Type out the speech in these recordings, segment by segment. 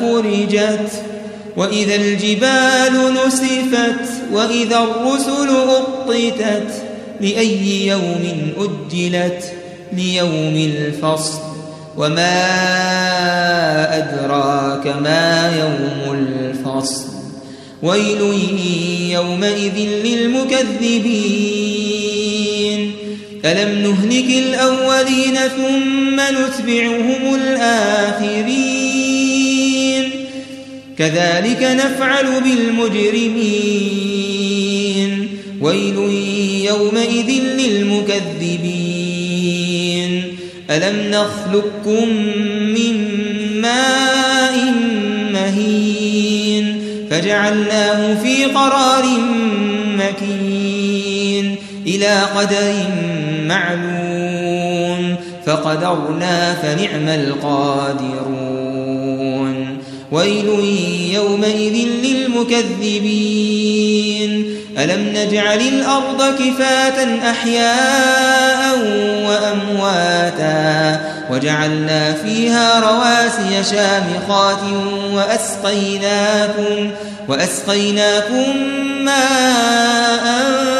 فرجت وإذا الجبال نسفت وإذا الرسل أقطتت لأي يوم أجلت ليوم الفصل وما أدراك ما يوم الفصل ويل يومئذ للمكذبين ألم نهلك الأولين ثم نتبعهم الآخرين؟ كذلك نفعل بالمجرمين. ويل يومئذ للمكذبين. ألم نخلقكم من ماء مهين؟ فجعلناه في قرار مكين. إلى قدر معلوم فقدرنا فنعم القادرون. ويل يومئذ للمكذبين. ألم نجعل الأرض كفاة أحياء وأمواتا وجعلنا فيها رواسي شامخات وأسقيناكم, وأسقيناكم ماء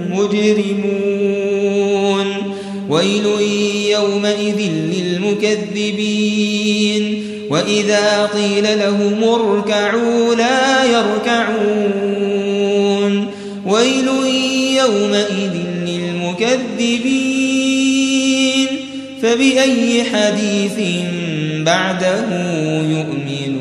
مجرمون ويل يومئذ للمكذبين. وإذا قيل لهم اركعوا لا يركعون. ويل يومئذ للمكذبين. فبأي حديث بعده يؤمنون؟